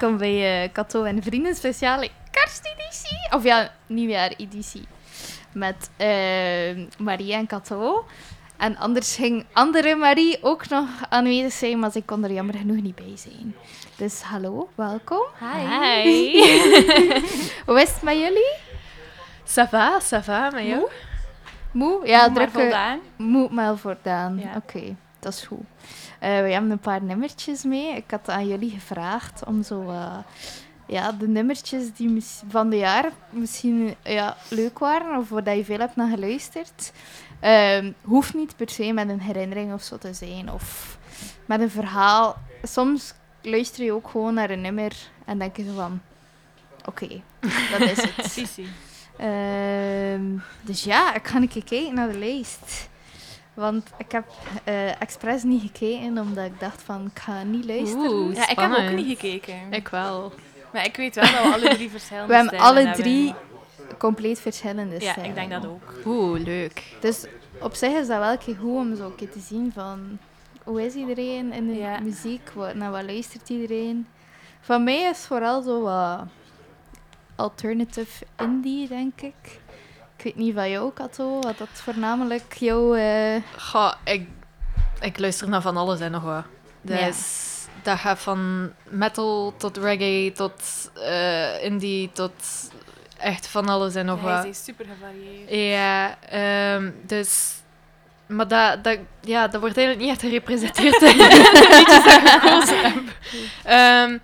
welkom bij uh, Kato en Vrienden speciale kersteditie. Of ja, nieuwjaar-editie. Met uh, Marie en Kato. En anders ging andere Marie ook nog aanwezig zijn, maar ze kon er jammer genoeg niet bij zijn. Dus hallo, welkom. Hi. Hoe is het met jullie? Ça va, ça va, met jou? Moe? Ja, Moe, maar voldaan. Moe, maar voldaan. Ja. Oké, dat is goed. Uh, we hebben een paar nummertjes mee. Ik had aan jullie gevraagd om zo... Uh, ja, de nummertjes die van de jaar misschien ja, leuk waren, of waar je veel hebt naar geluisterd. Uh, hoeft niet per se met een herinnering of zo te zijn, of met een verhaal. Soms luister je ook gewoon naar een nummer en denk je van... Oké, okay, dat is het. uh, dus ja, ik ga een keer kijken naar de lijst. Want ik heb uh, expres niet gekeken, omdat ik dacht van, ik ga niet luisteren. Oeh, ja, ik heb ook niet gekeken. Ik wel. Maar ik weet wel dat we alle drie verschillende We hebben alle drie compleet verschillende Ja, stijlen. ik denk dat ook. Oeh, leuk. Dus op zich is dat wel een keer goed om zo een keer te zien van... Hoe is iedereen in de Ja. muziek? Wat, naar wat luistert iedereen? Van mij is vooral zo wat alternative indie, denk ik. Ik weet niet van jou, Kato, wat dat voornamelijk jouw... eh, Goh, ik, ik luister naar van alles en nog wat. Ja. is, dat gaat van metal tot reggae tot eh, indie tot echt van alles en nog wat. is super gevarieerd. Ja, ehm, dus... Maar dat, dat, ja, dat wordt eigenlijk niet echt gerepresenteerd in de liedjes dat ik gekozen heb. Ehm,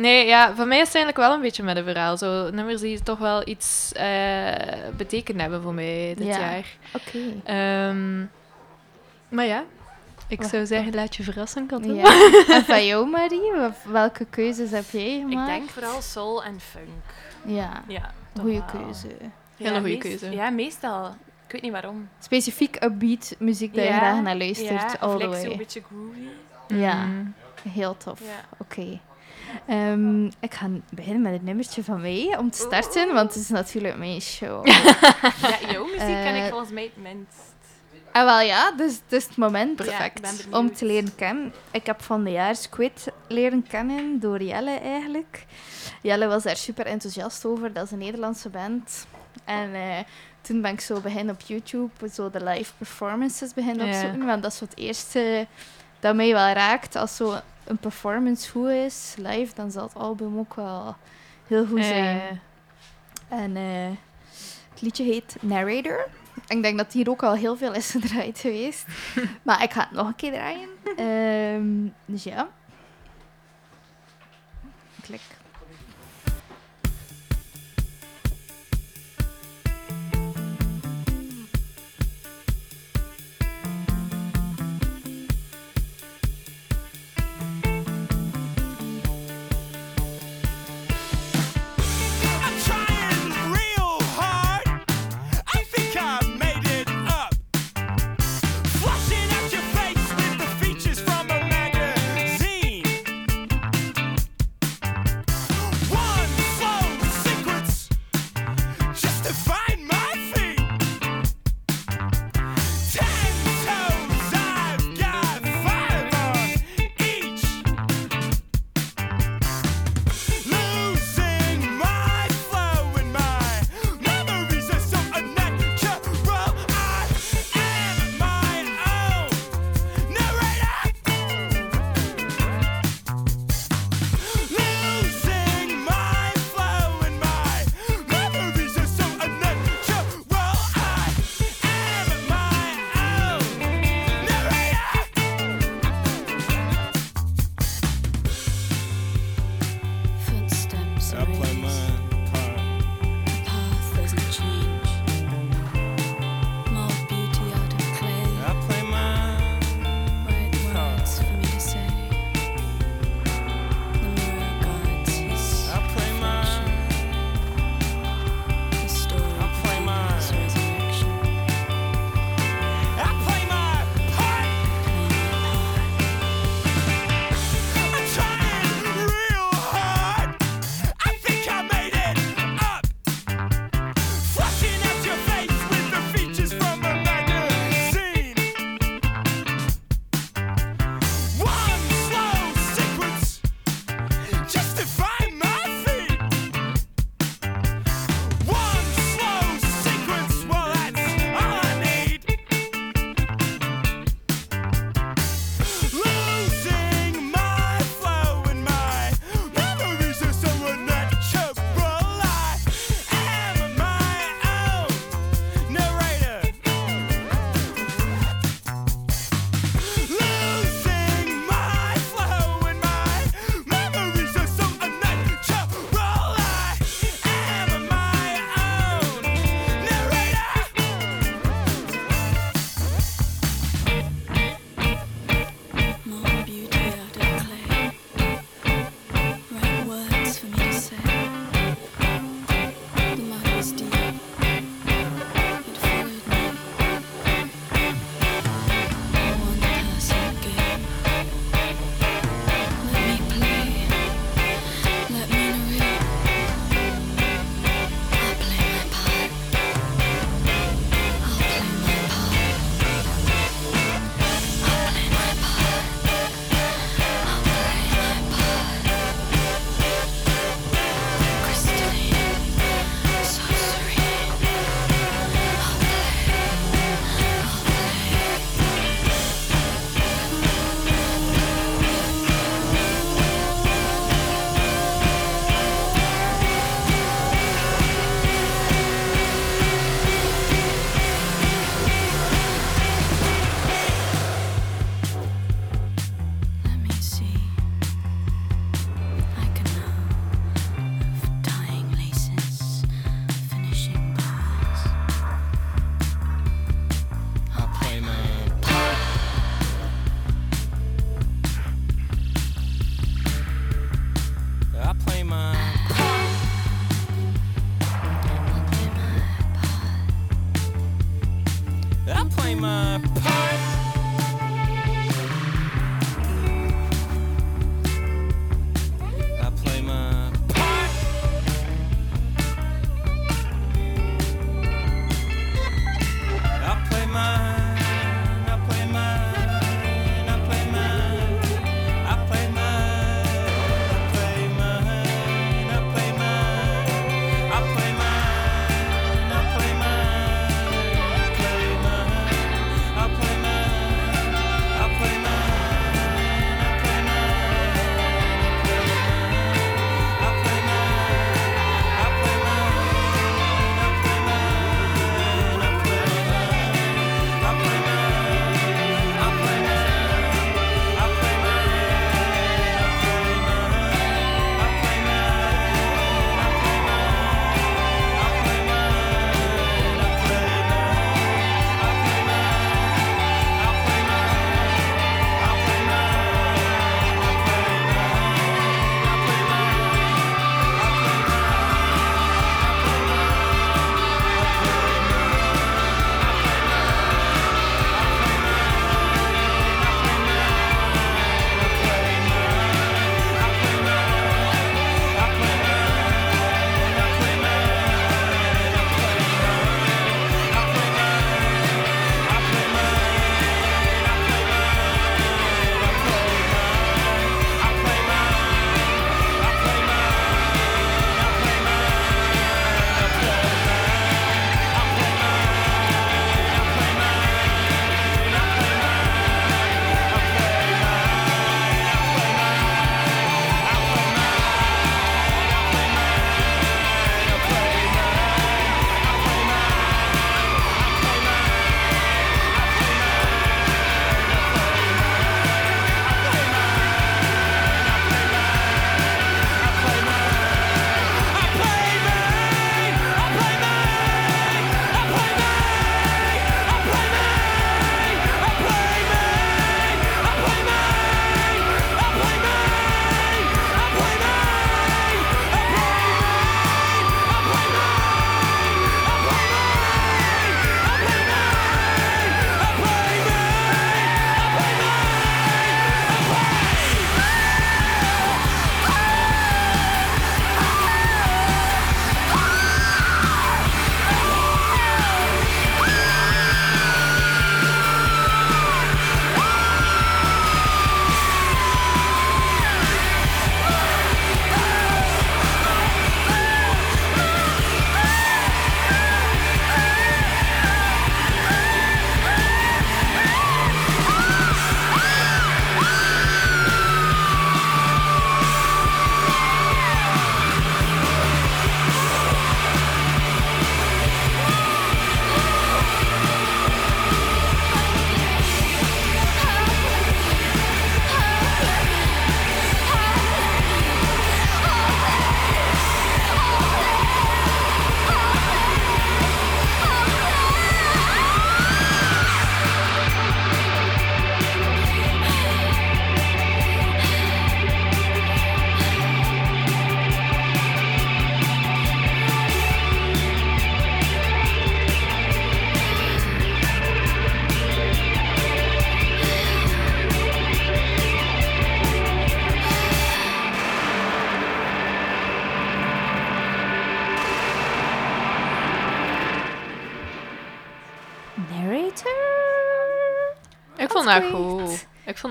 nee, ja, voor mij is het eigenlijk wel een beetje met een verhaal. Zo nummers die toch wel iets eh betekend hebben voor mij dit Ja. jaar. Oké. Ehm, maar ja, ik Wacht, zou zeggen, laat je verrassen. Ja. En van jou, Marie? Wel- Welke keuzes heb jij Ik gemaakt? denk vooral soul en funk. Ja, Ja, goede keuze. Hele goede keuze. Ja, meestal. Ik weet niet waarom. Specifiek upbeat muziek dat je graag naar luistert, ja, all the way. zo'n beetje groovy. Ja, Mm. heel tof. Oké. Ehm, ik ga beginnen met het nummertje van mij om te starten, want het is natuurlijk mijn show. Ja, jouw muziek ken Eh, ik volgens mij het minst. ah, wel ja, dus het is het moment Perfect. om te leren kennen. Ik heb van de jaar Squid leren kennen door Jelle eigenlijk. Jelle was daar super enthousiast over. Dat is een Nederlandse band. En eh, toen ben ik zo beginnen op YouTube zo de live performances beginnen Ja. opzoeken. Want dat is het eerste dat mij wel raakt. Als zo een performance goed is, live, dan zal het album ook wel heel goed zijn. En eh, het liedje heet Narrator. Ik denk dat hier ook al heel veel is gedraaid geweest. maar ik ga het nog een keer draaien. Ehm, dus ja. Klik.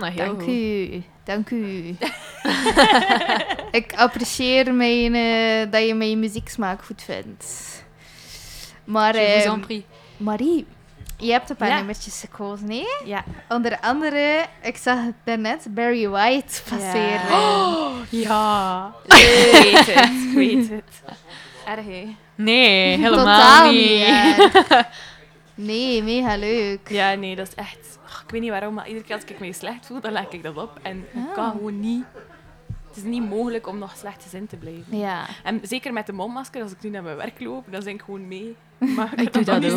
Dat heel Dank goed. u. Dank u. ik apprecieer mijn, eh, dat je mijn muzieksmaak goed vindt. Maar, Je ehm. Marie, je hebt een paar Ja. nummertjes gekozen, nee? Ja. Onder andere, ik zag het daarnet, Barry White passeren. Ja. Ik weet het. Ik weet het. Erg, hè? Nee, helemaal Totaal niet. niet. Nee, mega leuk. Ja, nee, dat is echt... weet niet waarom, maar iedere keer als ik me slecht voel, dan leg ik dat op. En ik Ah. kan gewoon niet... Het is niet mogelijk om nog slecht gezin te blijven. Ja. En zeker met de mondmasker, als ik nu naar mijn werk loop, dan zing ik gewoon mee. Maar Ik doe dat ook.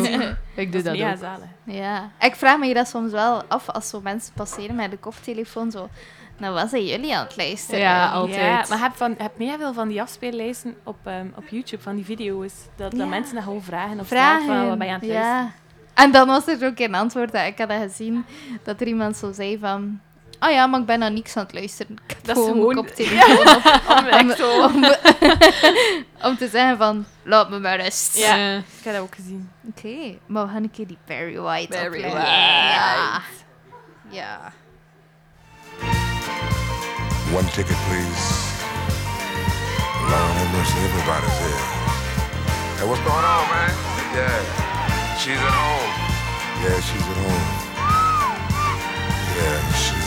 Ik doe Dat dat is mega ook. zalig. Ja. Ik vraag me dat soms wel af als zo mensen passeren met de koptelefoon zo. Nou, wat zijn jullie aan het luisteren? Ja, al- Ja, Altijd. maar je hebt, van, je hebt mega veel van die afspeellijsten op, ehm, op YouTube, van die video's. Dat, Ja. dat mensen dat gewoon vragen straat Vragen. van, wat ben je aan het luisteren? En dan was er ook een antwoord dat ik had dat gezien, dat er iemand zo zei van... Oh ja, maar ik ben naar niks aan het luisteren. Ik heb Dat is gewoon mijn koptelefoon op. Om, Om, om, om te zeggen van, laat me maar rust. Ja. Ik heb dat ook gezien. Oké, maar we gaan een keer die Barry White Barry opleggen. White. Ja. Ja. One ticket, please. Lord have mercy, everybody's here. Hey, what's going on, man? Yeah, she's at home. Yeah, she's at home. Yeah, she's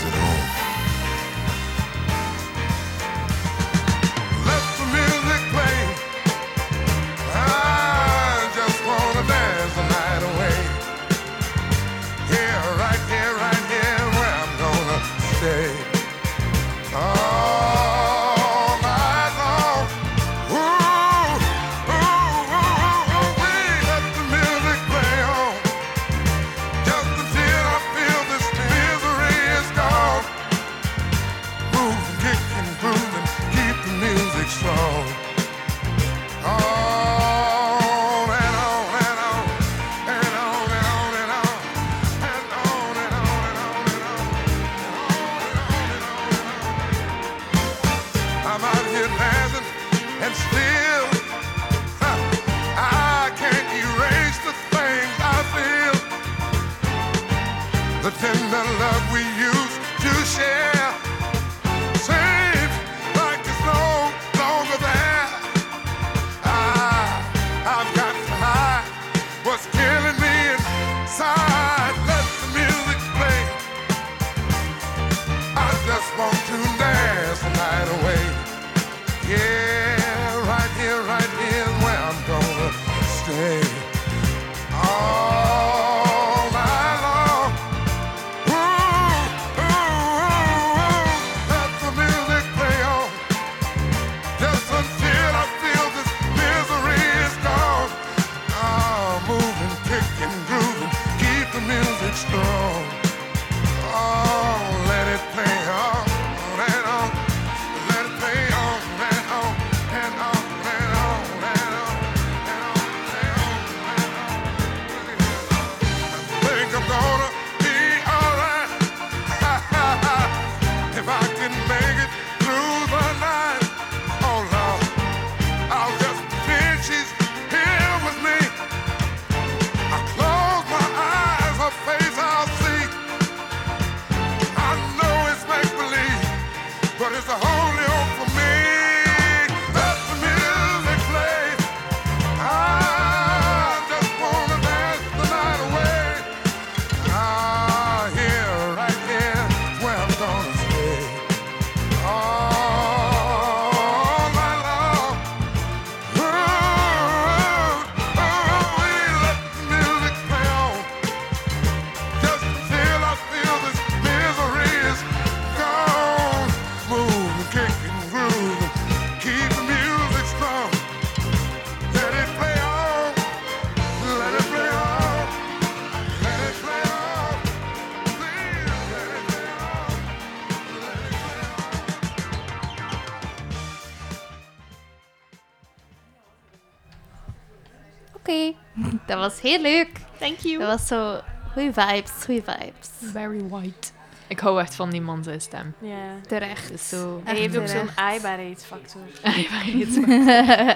And the love we used to share dat was heel leuk. Thank you. Dat was zo goede vibes, goede vibes. Barry White. Ik hou echt van die man zijn stem. Ja. Terecht. Zo... Hij heeft ook zo'n aaibaarheidsfactor.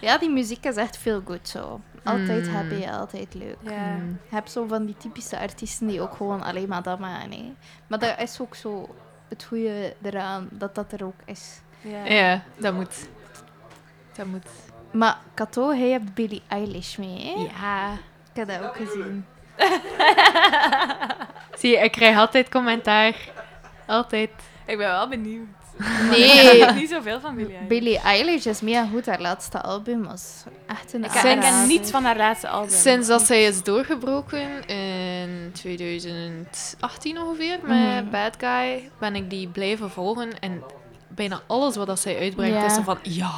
ja, die muziek is echt veel goed zo. Altijd Mm. happy, altijd leuk. Ja. Mm. Je hebt zo van die typische artiesten die ook gewoon alleen maar dat maken. Maar dat is ook zo het goede eraan, dat dat er ook is. Ja. Ja, dat moet. Dat moet. Maar Kato, hij hebt Billie Eilish mee, hè? Ja. Ik heb dat ook gezien. Zie je, ik krijg altijd commentaar. Altijd. Ik ben wel benieuwd. Nee. Ik weet niet zoveel van Billie Eilish. Billie Eilish is mega goed. Haar laatste album was echt een Ik ken, ik ken aanrader. niets van haar laatste album. Sinds dat zij is doorgebroken in 2018 ongeveer met Mhm. Bad Guy, ben ik die blijven volgen. En bijna alles wat dat zij uitbrengt Ja. is zo van ja.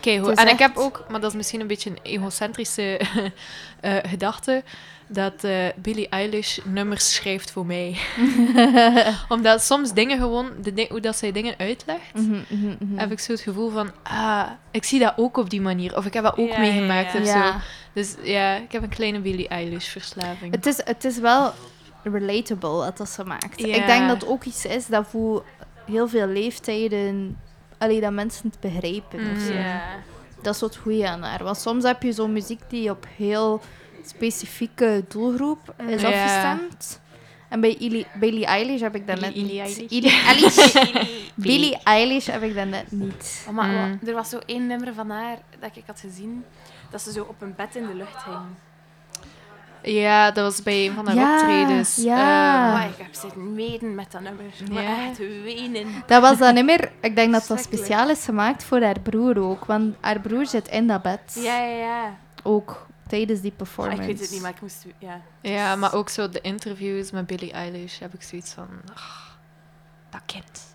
Kijk, en ik heb ook, maar dat is misschien een beetje een egocentrische eh, gedachte, dat eh, Billie Eilish nummers schrijft voor mij. Omdat soms dingen gewoon, de hoe dat zij dingen uitlegt, Mhm, mhm, mhm. heb ik zo het gevoel van, ah, ik zie dat ook op die manier. Of ik heb dat ook Ja, meegemaakt ja, of ja. zo. Dus ja, ik heb een kleine Billie Eilish-verslaving. Het is, het is wel relatable wat dat ze maakt. Ja. Ik denk dat het ook iets is dat voor heel veel leeftijden... Allee, dat mensen het begrijpen. Ja. Dat is wat goeie aan haar. Want soms heb je zo'n muziek die op heel specifieke doelgroep is afgestemd. En bij Ili- Billie Eilish heb ik dat net Billie niet. Eilish? Billie Eilish. Billie Eilish heb ik dat net niet. Oh, maar, Mm. maar er was zo één nummer van haar dat ik had gezien, dat ze zo op een bed in de lucht hing. Ja, dat was bij een van haar Ja, optredens. ja. Ehm, Maar ik heb zitten meten met dat nummer. Maar Ja. echt wenen. Dat was dan niet meer... Ik denk dat dat speciaal is gemaakt voor haar broer ook. Want haar broer zit in dat bed. Ja, ja, ja. Ook tijdens die performance. ik weet het niet, maar ik moest... Ja. ja, maar ook zo de interviews met Billie Eilish heb ik zoiets van... ach, dat kind.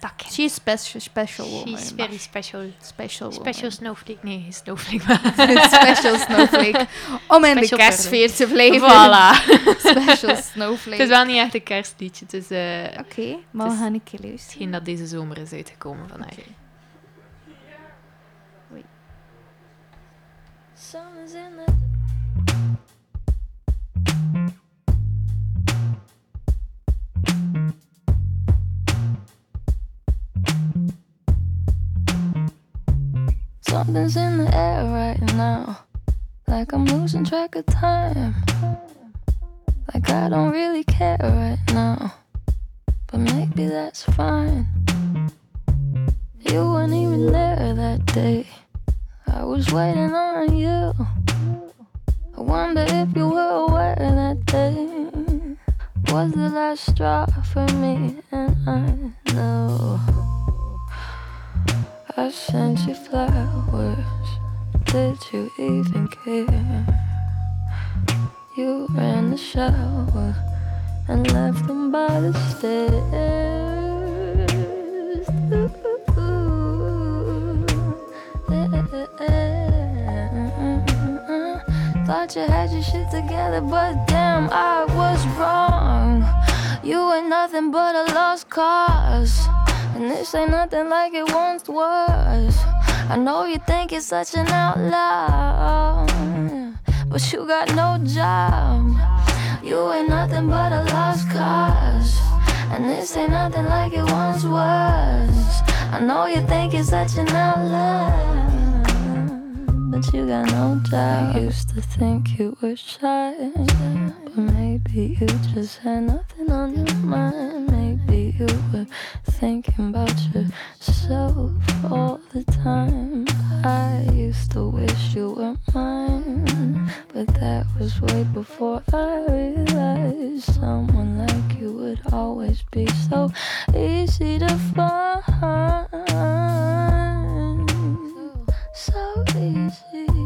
Dat kind. She is special, special woman. She's very special. Special woman. Special snowflake. Nee, snowflake, special snowflake. Om in de Special kerstsfeer te blijven. Voilà. Special snowflake. Het is wel niet echt een kerstliedje. Het is eh, Oké, maar we gaan een keer luisteren. hetgeen dat deze zomer is uitgekomen van haar. Something's in the air right now. Like I'm losing track of time. Like I don't really care right now. But maybe that's fine. You weren't even there that day. I was waiting on you. I wonder if you were aware that day was the last straw for me, and I know. I sent you flowers. Did you even care? You ran the shower and left them by the stairs. Thought you had your shit together, but damn, I was wrong. You ain't nothing but a lost cause. And this ain't nothing like it once was. I know you think you're such an outlaw, but you got no job. You ain't nothing but a lost cause. And this ain't nothing like it once was. I know you think you're such an outlaw, but you got no job. I used to think you were shy, but maybe you just had nothing on your mind. You were thinking about yourself all the time. I used to wish you were mine, but that was way before I realized someone like you would always be so easy to find. So easy.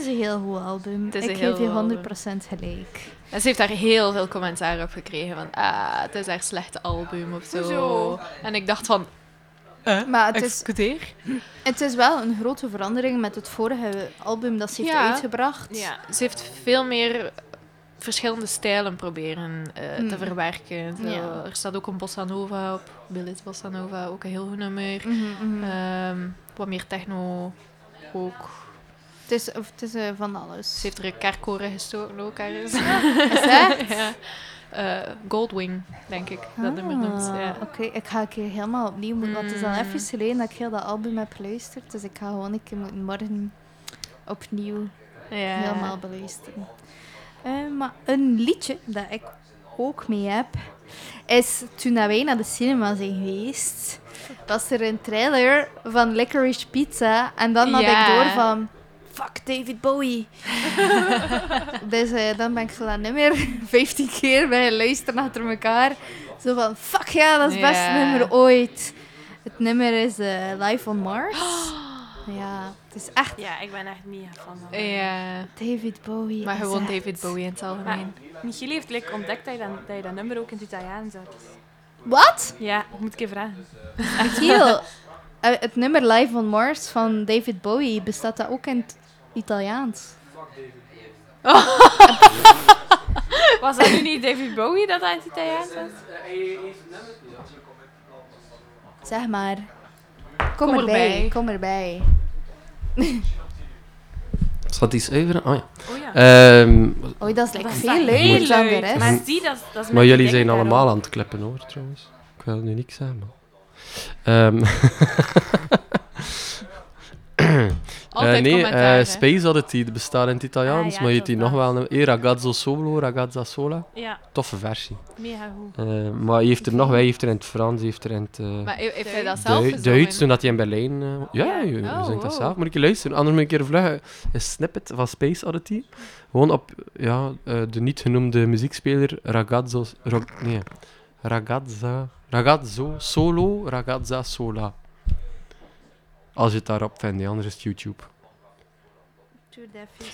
is een heel goed album. Het is Ik geef heel je goed 100% gelijk. En ze heeft daar heel veel commentaar op gekregen. Van, ah, het is een slechte album of zo. Hoezo? En ik dacht van, Maar het is, het is wel een grote verandering met het vorige album dat ze heeft Ja. uitgebracht. Ja, ze heeft veel meer verschillende stijlen proberen eh, te Mm. verwerken. Zo, Ja. Er staat ook een bossa nova op. Billy's bossa nova, ook een heel goed nummer. Mhm, mhm. Ehm, wat meer techno ook. Het is, of het is eh, van alles. Ze heeft er een kerkkoren gestoken ook ergens. Ja. Eh, Goldwing, denk ik, dat nummer noemt. Ah, Ja. Oké, ik ga een keer helemaal opnieuw moeten, want het is al Mm. even geleden dat ik heel dat album heb geluisterd. Dus ik ga gewoon een keer moeten morgen opnieuw Ja. helemaal beluisteren. Eh, maar een liedje dat ik ook mee heb, is toen wij naar de cinema zijn geweest, was er een trailer van Licorice Pizza. En dan had Ja. ik door van, fuck David Bowie. dus eh, dan ben ik zo dat nummer 15 keer bij luisteren achter elkaar. Zo van, fuck ja, dat is het beste nummer ooit. Het nummer is eh, Live on Mars. Ja, het is echt Ja, ik ben echt mega fan van. Ja, David Bowie. maar gewoon echt- David Bowie in het algemeen. Michiel heeft like, ontdekt dat je, dat, dat je dat nummer ook in het Italiaans hebt. Wat? Ja, ik moet ik even vragen. Michiel, eh, het nummer Live on Mars van David Bowie, bestaat dat ook in het Italiaans? Was dat nu niet David Bowie dat in het Italiaans was? Zeg maar. Kom, Kom erbij, erbij. kom erbij. Zal die zuiveren? Oh ja. Oh ja. Ehm, Oei, dat is is veel rest. Maar zie, dat, is- dat is maar jullie zijn allemaal aan het klippen hoor, trouwens. Ik wil nu niks zeggen. maar- Ehm, Altijd eh, nee, commentaar, eh. Space Oddity bestaat in het Italiaans, Ah, ja, maar je die toch nog wel. een Ragazzo Solo, Ragazza Sola. Ja, Toffe versie. mega goed. Eh, maar je heeft er nog, wij heeft er in het Frans, heeft er in het Maar he- heeft hij dat zelf gezongen? Duits, toen dat hij in Berlijn... eh, ja, je, Oh, zingt dat zelf. Moet ik je luisteren? Anders moet ik een keer vluggen een snippet van Space Oddity. Gewoon op ja, de niet genoemde muziekspeler Ragazzo... Ra- nee, Ragazza... Ragazzo Solo, Ragazza Sola. Als je het daarop vindt, anders is het YouTube.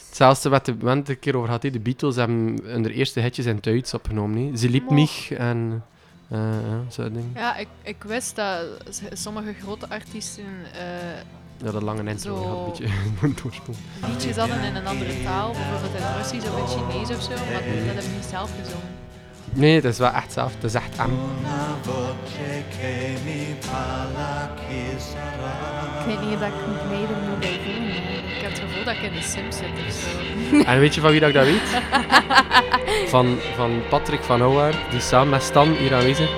Hetzelfde wat de moment een keer over had, de Beatles hebben hun eerste hitjes in Duits opgenomen. hè. Ze liep mich en... eh ja, zo'n ding. Ja, ik, ik wist dat sommige grote artiesten eh, Ja, dat lange intro Zo. had een beetje moet doorspoelen. liedjes hadden in een andere taal, bijvoorbeeld in Russisch of in Chinees of zo, maar dat hebben we niet zelf gezongen. Nee, het is wel echt zelf. Het is echt M. Ik weet niet of ik er moet bij voelen. Ik heb het gevoel dat ik in de Sims zit of zo. En weet je van wie dat ik dat weet? Van, van Patrick van Houwaard, die samen met Stan hier aanwezig.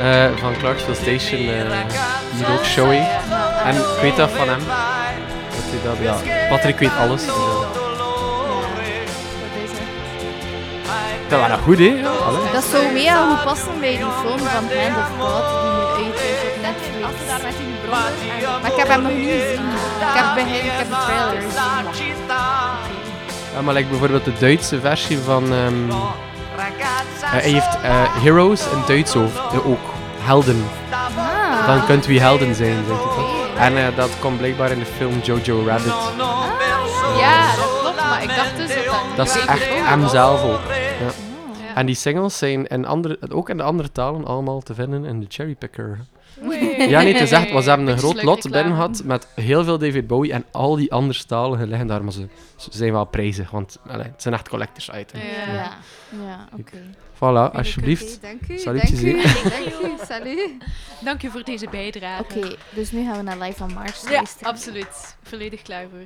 eh, van Clarksville Station eh hier ook showy. En ik weet dat van hem. Dat hij dat, ja. Patrick weet alles. Dus, eh, dat was dat goed, hè? Allee. Dat zou mega goed passen bij die film van Hand of God die nu uit is op Netflix. Als ze daar met die Maar ik heb hem nog niet gezien. Ik heb, begin, ik heb de trailer gezien. Ja, maar like bijvoorbeeld de Duitse versie van... ehm, eh, hij heeft eh, Heroes in Duits eh, ook. Helden. Ah. Dan kunt wie helden zijn, zegt hij? En dat komt blijkbaar in de film Jojo Rabbit. Ja, dat klopt, maar ik dacht dus dat dat... Is echt hem zelf ook. Ja. Ja. En die singles zijn in andere, ook in de andere talen allemaal te vinden in de Cherry Picker. Wee. Ja, niet te zeggen, want ze hebben een groot lot binnen gehad met heel veel David Bowie en al die anderstaligen liggen daar, maar ze, ze zijn wel prijzig, want allee, het zijn echt collectors items. Ja. Ja, ja oké. Voilà, alsjeblieft. Dank u. Dank u. Dank u. Salut. Dank u voor deze bijdrage. Oké, dus nu gaan we naar Live on Mars Ja, luisteren. absoluut. Volledig klaar voor.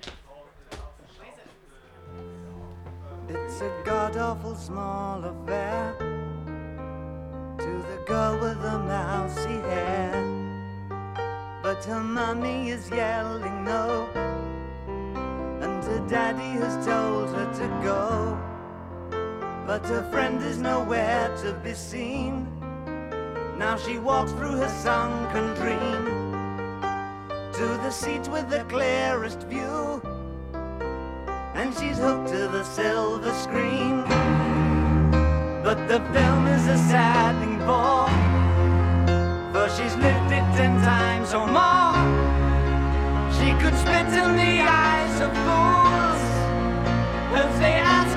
It's a god awful small affair to girl with the hair. Her mummy is yelling no, and her daddy has told her to go. But her friend is nowhere to be seen. Now she walks through her sunken dream to the seat with the clearest view, and she's hooked to the silver screen. But the film is a sad thing for she's lived it ten times or more. She could spit in the eyes of fools as they ask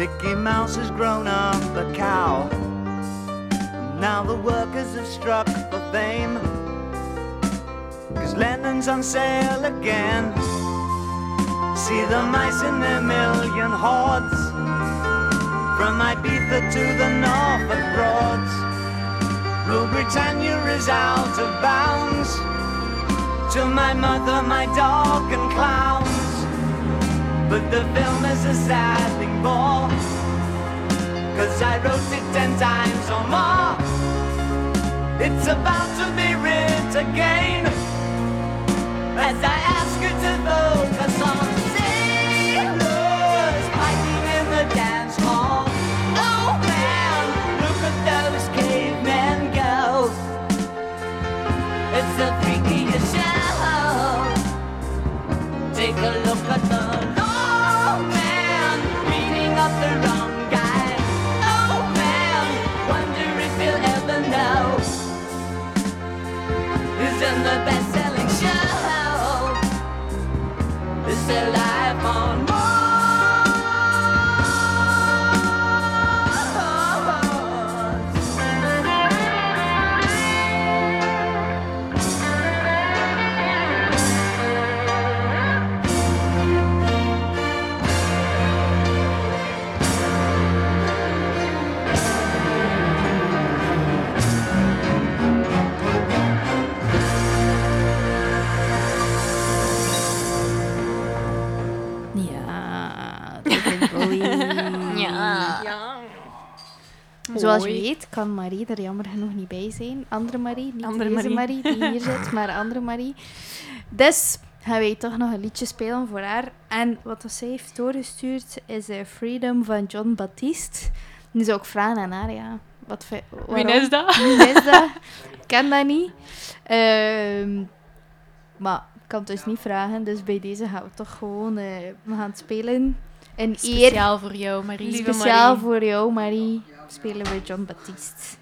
Mickey Mouse has grown up a cow. Now the workers have struck for fame. Cause Lennon's on sale again. See the mice in their million hordes. From Ibiza to the Norfolk Broads. Rule Britannia is out of bounds. To my mother, my dog, and clowns. But the film is a sad more. Cause I wrote it ten times or more. It's about to be writ again. As I ask you to focus Is their Zoals je weet kan Marie er jammer genoeg niet bij zijn. Andere Marie, niet Andere deze Marie. Marie. die hier zit, maar andere Marie. Dus gaan wij toch nog een liedje spelen voor haar. En wat zij heeft doorgestuurd is eh, Freedom van John Baptiste. Nu zou ik vragen aan haar, ja. Wat, Wie is dat? Wie is dat? Ik ken dat niet. Ehm, maar ik kan het dus niet vragen. Dus bij deze gaan we toch gewoon... eh, we gaan spelen. Eer Speciaal voor jou, Marie. Speciaal voor jou, Marie, spelen we John Baptiste.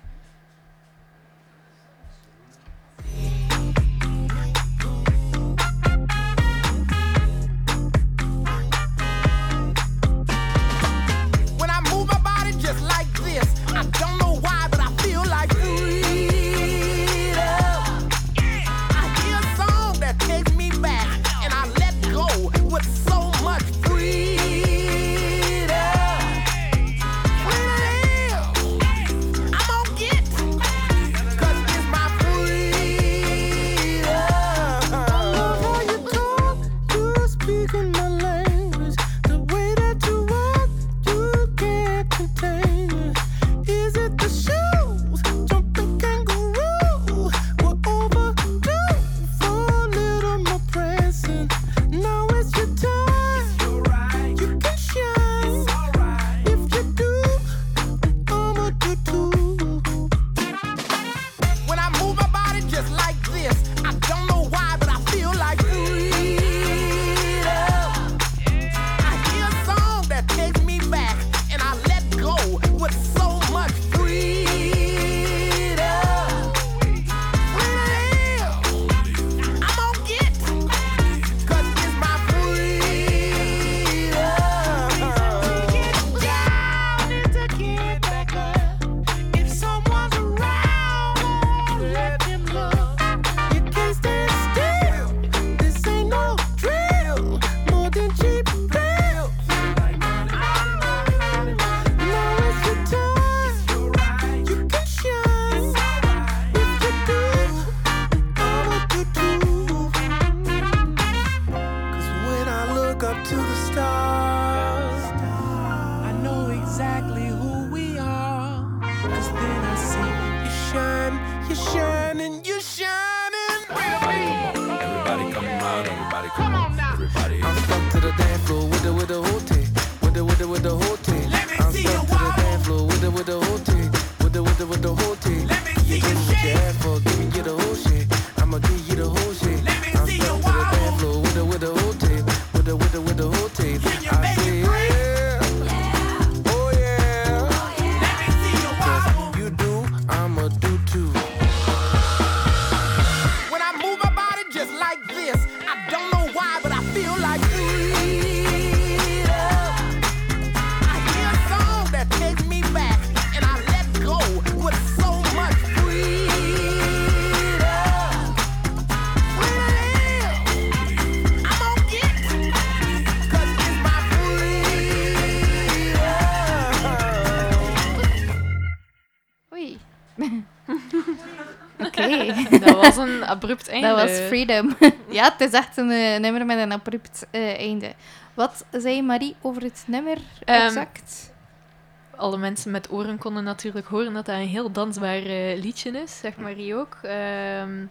Dat was een abrupt einde. Dat was Freedom. ja, het is echt een eh, nummer met een abrupt eh, einde. Wat zei Marie over het nummer Ehm, exact? Alle mensen met oren konden natuurlijk horen dat dat een heel dansbaar eh, liedje is, zegt Marie ook. Ehm,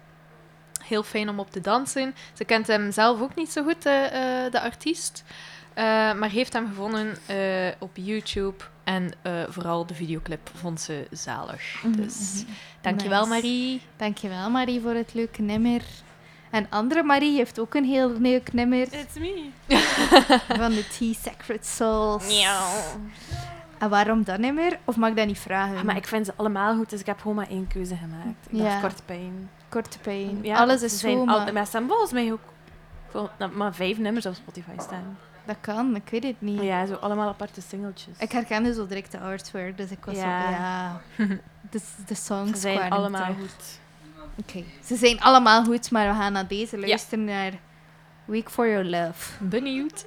heel fijn om op te dansen. Ze kent hem zelf ook niet zo goed, de artiest. Eh, maar heeft hem gevonden eh, op YouTube. En eh, vooral de videoclip vond ze zalig. Mhm, Dus mhm. dankjewel Nice. Marie. Dankjewel Marie voor het leuke nummer. En andere Marie heeft ook een heel leuk nummer It's me. van de T-Sacred Souls. En waarom dat nummer? Of mag ik dat niet vragen? Ah, maar ik vind ze allemaal goed, dus ik heb gewoon maar één keuze gemaakt. Ik Ja. dacht kort pijn. Korte pijn. Ja, Alles is zijn zo, al- maar volgens mij ook maar vijf nummers op Spotify staan. Dat kan. Ik weet het niet. Ja, zo allemaal aparte singeltjes. Ik herkende zo direct de artwork, dus ik was Ja. zo, ja... De, de songs Ze zijn allemaal goed. Oké, ze zijn allemaal goed, maar we gaan naar deze luisteren naar Week for Your Love. Benieuwd.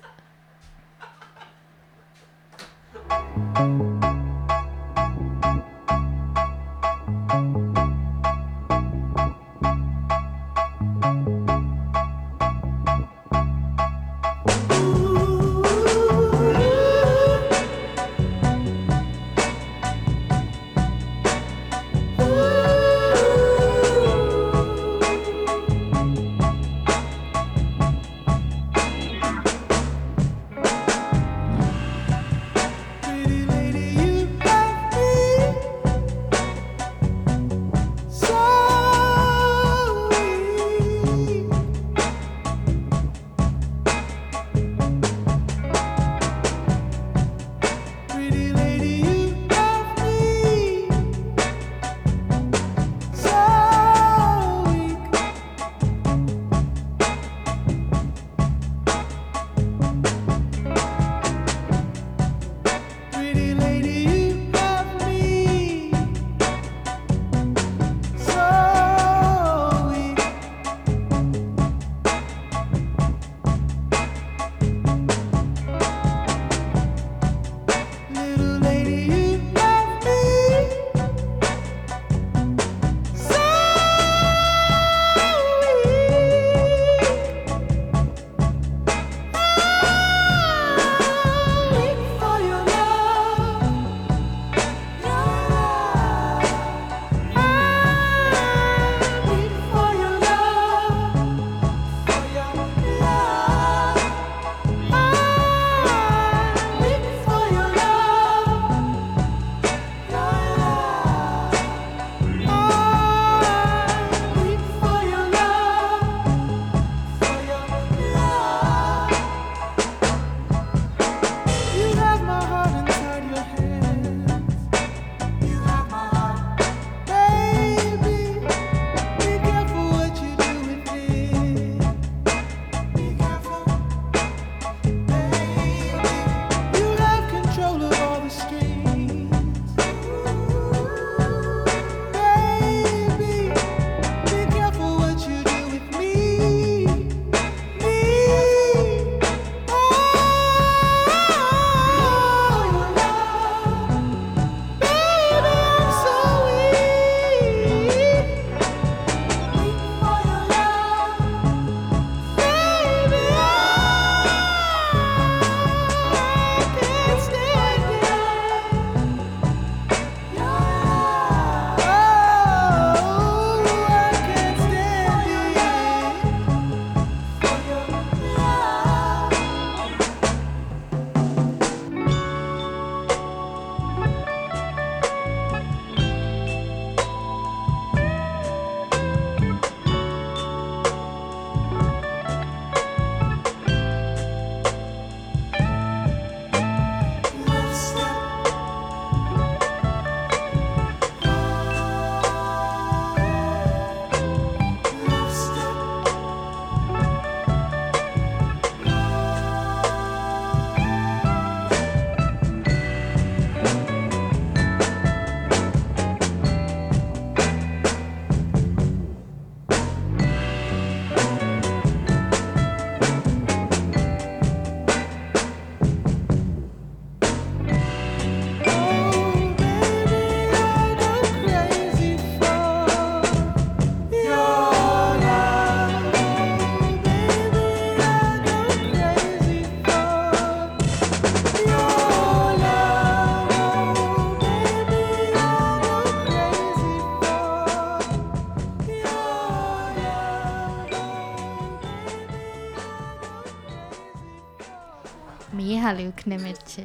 Nummertje.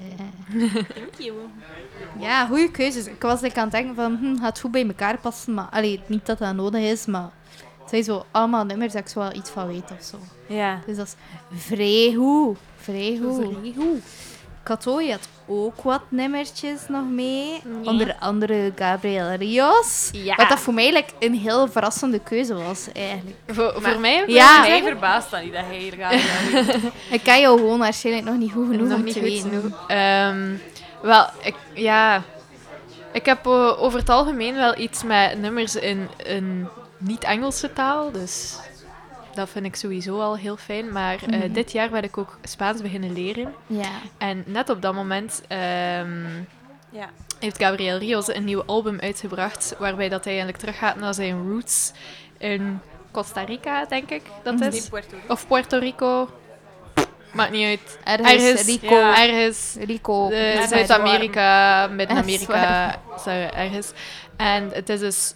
Thank you. Ja, goede keuzes. Ik was like aan het denken van, hm, gaat goed bij elkaar passen. Maar allee, niet dat dat nodig is, maar het zijn zo allemaal nummers dat ik zo wel iets van weet of zo. Ja. Dus dat is vrij goed. Vrij goed. Kato, je had ook wat nummertjes nog mee. Onder andere Gabriel Rios. Ja. Wat dat voor mij like, een heel verrassende keuze was, eigenlijk. Voor, voor mij Ja. Mij verbaast dat niet dat hij hier gaat. Ik kan jou gewoon waarschijnlijk nog niet goed genoeg nog om niet te weten. Ehm, wel, ik, ja. Ik heb eh, over het algemeen wel iets met nummers in een niet-Engelse taal. Dus dat vind ik sowieso al heel fijn. Maar eh, Mhm. dit jaar ben ik ook Spaans beginnen leren. Ja. En net op dat moment ehm, Ja. heeft Gabriel Rios een nieuw album uitgebracht. Waarbij dat hij eigenlijk teruggaat naar zijn roots in Costa Rica, denk ik dat is. Puerto Rico. Of Puerto Rico. Maakt niet uit. Ergens, Rico. Ja. Ergens. Rico. Eh, Zuid-Amerika, Midden-Amerika, zo ergens. En het is dus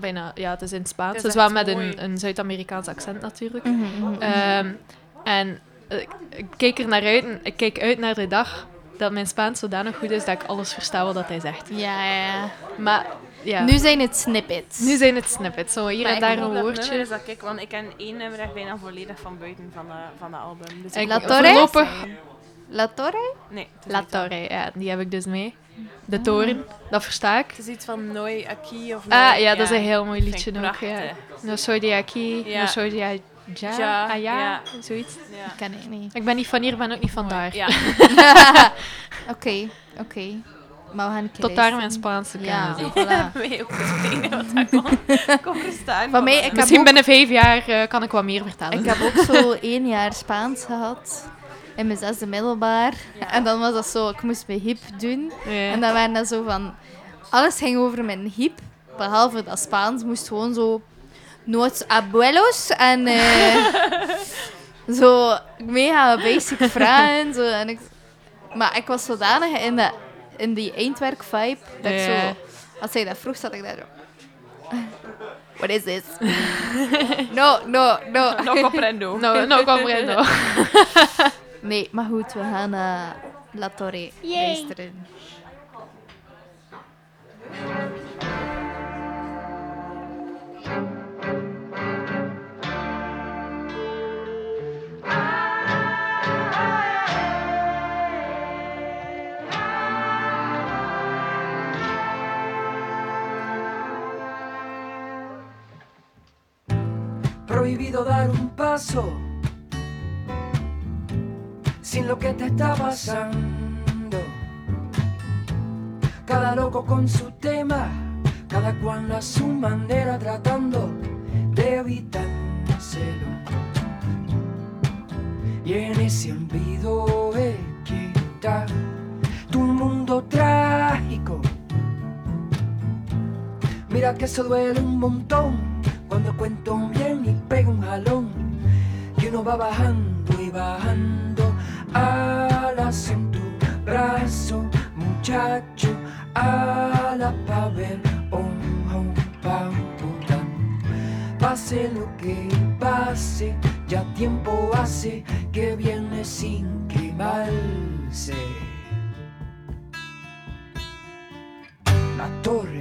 bijna, ja, het is in het Spaans. Het Het is is wel met mooi. een, een Zuid-Amerikaans accent natuurlijk. Mhm, mhm, mhm. Ehm, en eh, ik, ik kijk er naar uit en ik kijk uit naar de dag dat mijn Spaans zodanig goed is dat ik alles versta wat dat hij zegt. ja, ja, ja. Maar ja, Nu zijn het snippets. nu zijn het snippets. Zo hier Maar en daar een dat woordje. is dat ik, want ik ken één nummer echt bijna volledig van buiten van de, van de album. Dus Ik- La hoop Torre? dat het voorlopig- zijn. La Torre? Nee, La Torre, ja, die heb ik dus mee. De toren, dat versta ik. Het is iets van Noi Aki of Ah, ja, dat is een heel mooi liedje ook. Ja. No soy de aquí, Ja. no soy de allá, Ja, allá, ja. zoiets. Ja. Ken ik niet. Ik ben niet van hier, ben ook niet van daar. Ja. Oké, oké. Een keer Tot daar mijn. Spaanse Ja, kennis. voilà. Mij ook wat ik kon, verstaan. Van mij, ik heb Misschien ook- binnen vijf jaar eh, kan ik wat meer vertellen. Ik heb ook zo één jaar Spaans gehad. In mijn zesde middelbaar. En dan was dat zo, ik moest mijn hip doen. Ja. En dan waren dat zo van... Alles ging over mijn hip. Behalve dat Spaans moest gewoon zo... Nos abuelos. En eh, zo mega basic vragen. Zo, en ik, maar ik was zodanig in, dat, in die eindwerk-vibe. Dat ik zo... Als hij dat vroeg, zat ik daar zo... What is this? no, no, no. No comprendo. No, no comprendo. Nee, maar goed, we gaan naar La Torre luisteren. prohibido dar un paso sin lo que te está pasando. Cada loco con su tema, cada cual a su manera tratando de evitárselo. Y en ese olvido es está tu mundo trágico. Mira que eso duele un montón cuando cuento bien y pego un jalón. Y uno va bajando y bajando alas en tu brazo, muchacho, ala pa' ver, oh, oh, pa'. Pase lo que pase, ya tiempo hace que viene sin quemarse. La torre.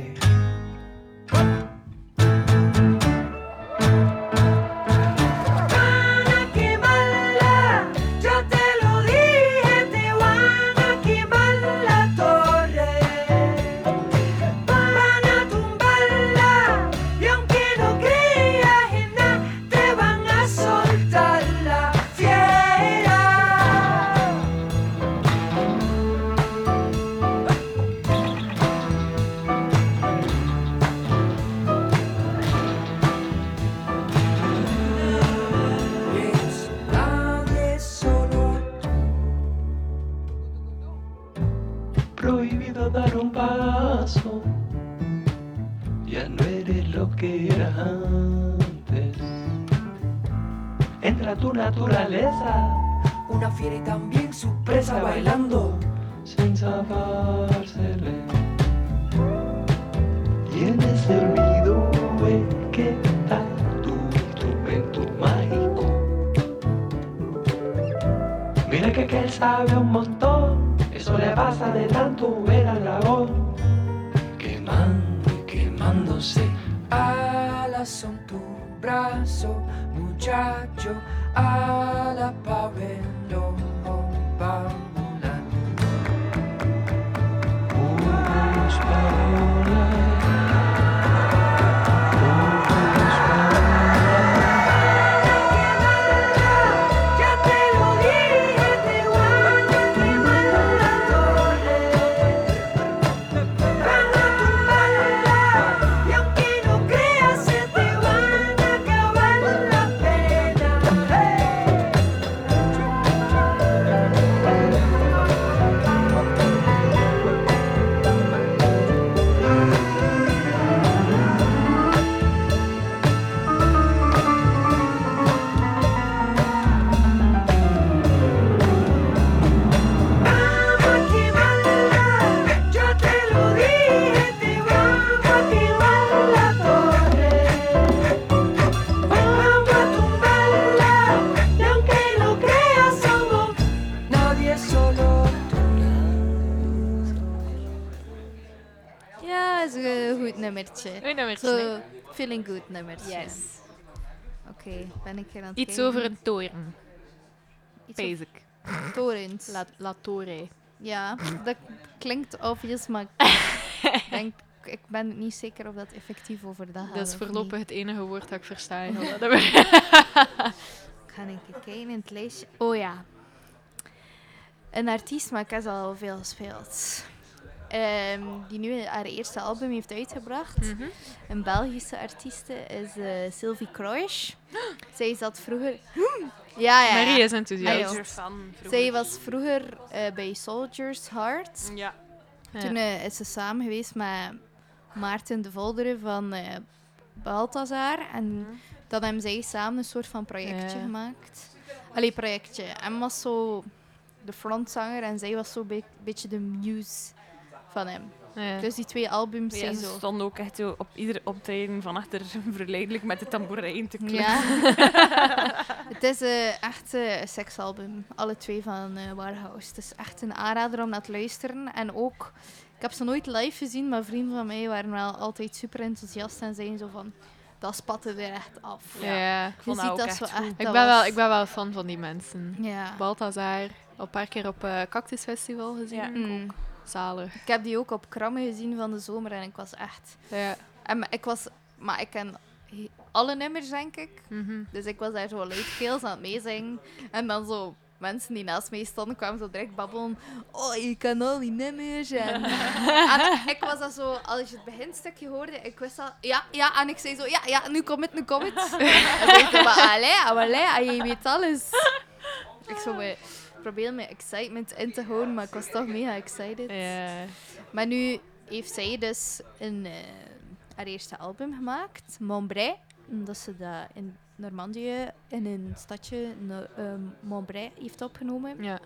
Oké, ben ik er aan het Iets kijken? over een toren. Iets over Basic. torens. La, la Torre. Ja, dat klinkt obvious, maar ik denk, ik ben niet zeker of dat effectief over dat gaat. Dat is of voorlopig het enige woord dat ik versta. in heel dat nummer. Ik ga een keer kijken in het lijstje. Oh ja. Een artiest, maar ik heb ze al veel gespeeld. Ehm, die nu haar eerste album heeft uitgebracht. Mhm. Een Belgische artieste is eh, Sylvie Kroijs. Zij zat vroeger... Ja, ja, ja. Marie is enthousiast. Ah. Zij was vroeger eh, bij Soldiers Heart. Ja. Toen eh, is ze samen geweest met Maarten de Volderen van eh Balthazar. En dan hebben zij samen een soort van projectje Ja. gemaakt. Allee, projectje. Hem was zo de frontzanger en zij was zo een beetje de muse van hem. Ja. Dus die twee albums Ja, zijn ze zo... stonden ook echt zo op ieder optreden van achter verleidelijk met de tamboerijn te kloppen. Ja. het is eh, echt eh, een seksalbum. Alle twee van eh Warehouse. Het is echt een aanrader om naar te luisteren. En ook, ik heb ze nooit live gezien, maar vrienden van mij waren wel altijd super enthousiast en zeiden zo van, dat spatte er echt af. Ja. Ik vond Je dat ziet ook dat zo echt. Ik ben, wel, ik ben wel fan van die mensen. Ja. Balthazar, al een paar keer op eh Cactus Festival gezien. Ja. Mm. Zalig. Ik heb die ook op Kramme gezien van de zomer en ik was echt... Ja. En maar ik was... Maar ik ken alle nummers, denk ik. Mhm. Dus ik was daar zo luidkeels aan het meezingen. En dan zo mensen die naast mij stonden, kwamen zo direct babbelen. Oh, je kan al die nummers. En, en ik was dat zo, als je het beginstukje hoorde, ik wist al, ja, ja. En ik zei zo, ja, ja, nu komt het, nu komt het. en zei zo, maar allee, allee, je weet alles. Ik zo, me, probeer mijn excitement in te houden, maar ik was toch mega excited. Ja. Maar nu heeft zij dus een, eh, haar eerste album gemaakt, Montbray. Dat ze dat in Normandië, in een stadje, no, ehm, Montbray, heeft opgenomen. Ja.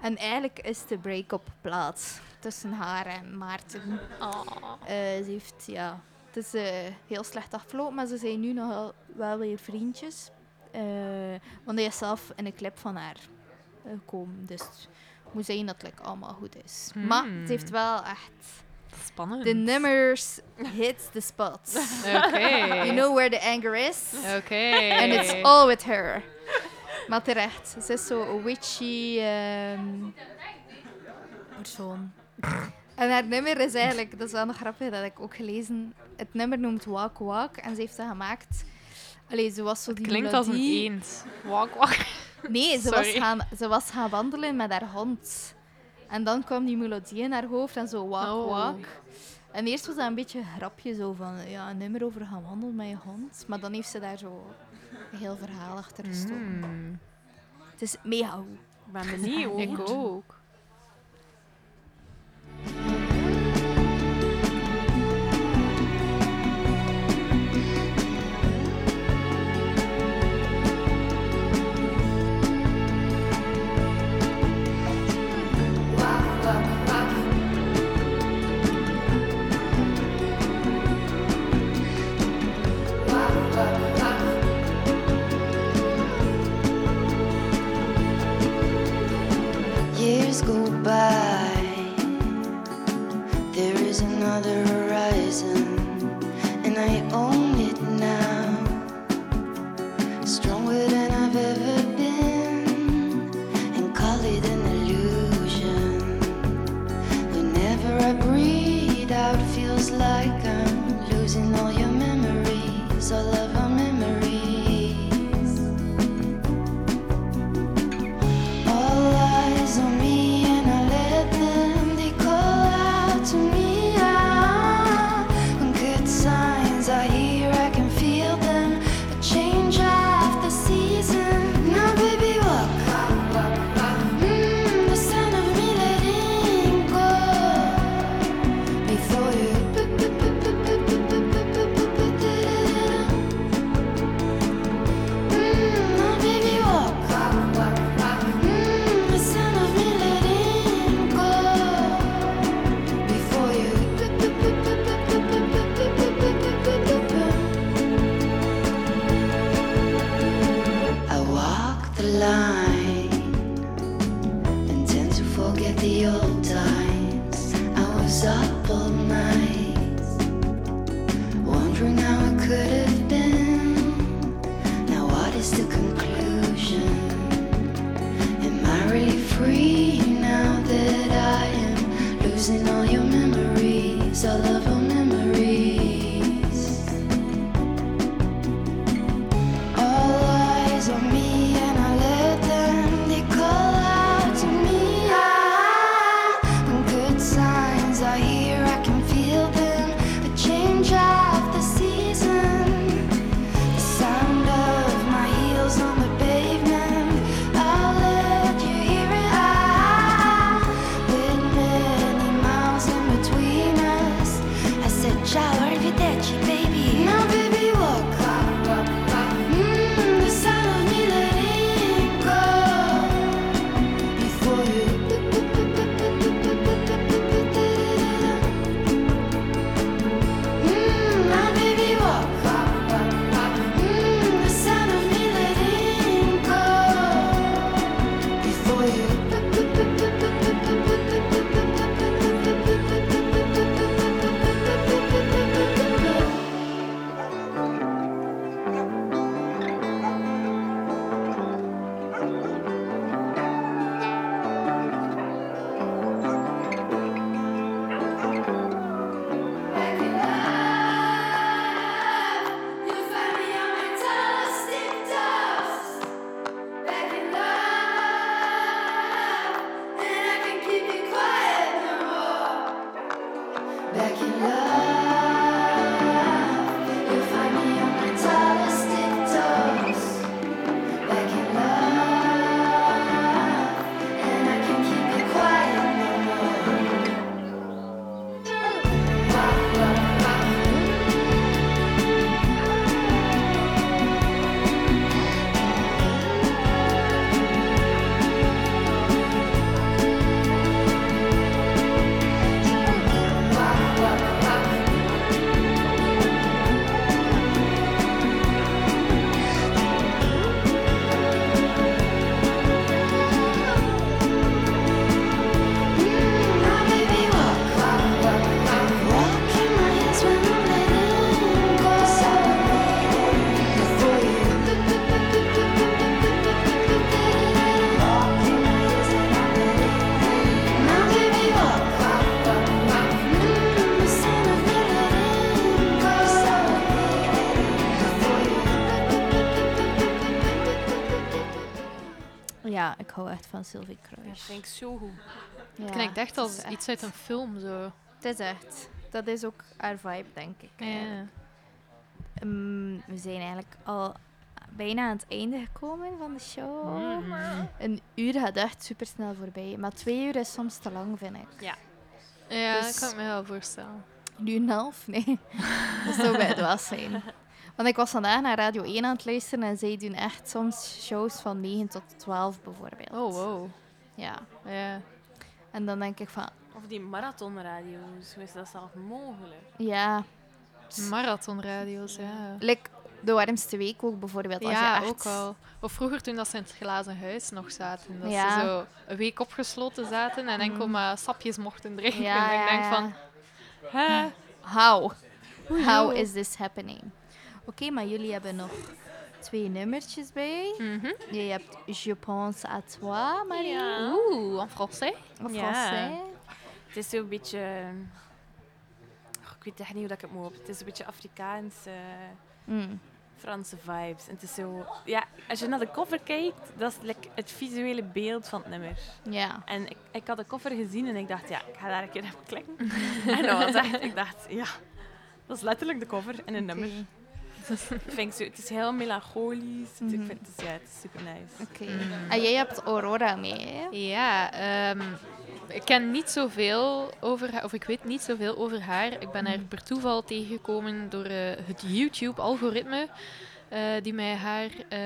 En eigenlijk is de break-up plaats tussen haar en Maarten. Eh, ze heeft, ja, het is eh, heel slecht afgelopen, maar ze zijn nu nog wel, weer vriendjes. Want hij is zelf in een clip van haar gekomen. Dus het moet zijn dat het like, allemaal goed is. Maar Hmm. het heeft wel echt... Spannend. De nummers hits the spot. Oké. You know where the anger is. Oké. And it's all with her. Maar terecht. Ze is zo een witchy ehm, persoon. En haar nummer is eigenlijk, dat is wel nog grappig, dat ik ook gelezen. Het nummer noemt Walk Walk en ze heeft dat gemaakt. Allee, ze was zo die Klinkt als een eend. Walk, walk. Nee, ze was, Sorry. gaan, ze was gaan wandelen met haar hond. En dan kwam die melodie in haar hoofd en zo walk, Oh. walk. En eerst was dat een beetje een grapje, zo van ja, een nummer over gaan wandelen met je hond. Maar dan heeft ze daar zo een heel verhaal achter gestoken. Mm. Het is mega goed. Ik ben benieuwd. Ik ook. Days go by. There is another horizon, hou echt van Sylvie Dat Kruis. vind ik zo goed. Ja, Het klinkt echt als iets uit een film, zo. Het is echt. Dat is ook haar vibe, denk ik. Ja. Ehm, we zijn eigenlijk al bijna aan het einde gekomen van de show. Een uur gaat echt super snel voorbij. Maar twee uur is soms te lang, vind ik. Ja. Ja, Dus- dat kan ik me wel voorstellen. En een half? Nee. dat zou bij het was zijn. Want ik was vandaag naar Radio 1 aan het luisteren en zij doen echt soms shows van 9 tot 12 bijvoorbeeld. Oh, wow. Ja. Ja. En dan denk ik van, Of die marathonradio's, hoe is dat zelf mogelijk? ja, Marathonradio's, ja. like, de warmste week ook bijvoorbeeld. Als ja, je echt... ook al. Of vroeger toen dat ze in het glazen huis nog zaten. Dat Ja. ze zo een week opgesloten zaten en enkel Mhm. maar sapjes mochten drinken. Ja, en ik denk ja, van... Hè? How? How is this happening? Oké, maar jullie hebben nog twee nummertjes bij. Mhm. Je hebt Je pense à toi, Marie. Ja. Oeh, en français? Of Ja. français. Het is zo'n beetje... Oh, ik weet echt niet hoe dat ik het moet op. Het is een beetje Afrikaans, eh, Mm. Franse vibes. En het is zo... Ja, als je naar de cover kijkt, dat is like, het visuele beeld van het nummer. Ja. En ik, ik had de cover gezien en ik dacht, ja, ik ga daar een keer op klikken. en dat was echt... Ik dacht, ja, dat is letterlijk de cover en een nummer. Ik vind zo, het is heel melancholisch. Het- Ik Mhm. vind, het, is, ja, het is super nice. Oké. En jij hebt Aurora mee, hè? Ja, ehm, ik ken niet zoveel over haar, of ik weet niet zoveel over haar. Ik ben haar per toeval tegengekomen door eh, het YouTube-algoritme, eh, die mij haar, eh,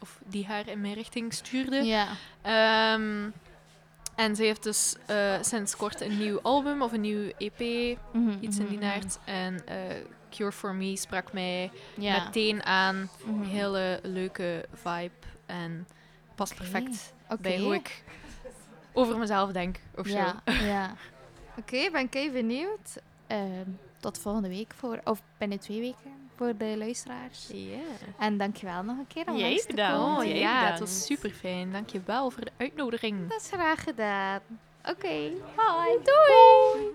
of die haar in mijn richting stuurde. Ja. Ehm, en ze heeft dus eh, sinds kort een nieuw album of een nieuw EP, Mhm, iets in die mhm, naart. En eh, Cure for Me sprak mij Ja. meteen aan. Mhm. Hele leuke vibe en past perfect bij hoe ik over mezelf denk. Of Ja, zo. ja. Oké, ben ik benieuwd. Ehm, tot volgende week voor, of binnen twee weken voor de luisteraars. Ja. En dankjewel nog een keer om Jij te bedankt. komen. Oh ja, het bedankt. was super fijn. Dankjewel voor de uitnodiging. Dat is graag gedaan. Oké, bye. Doei.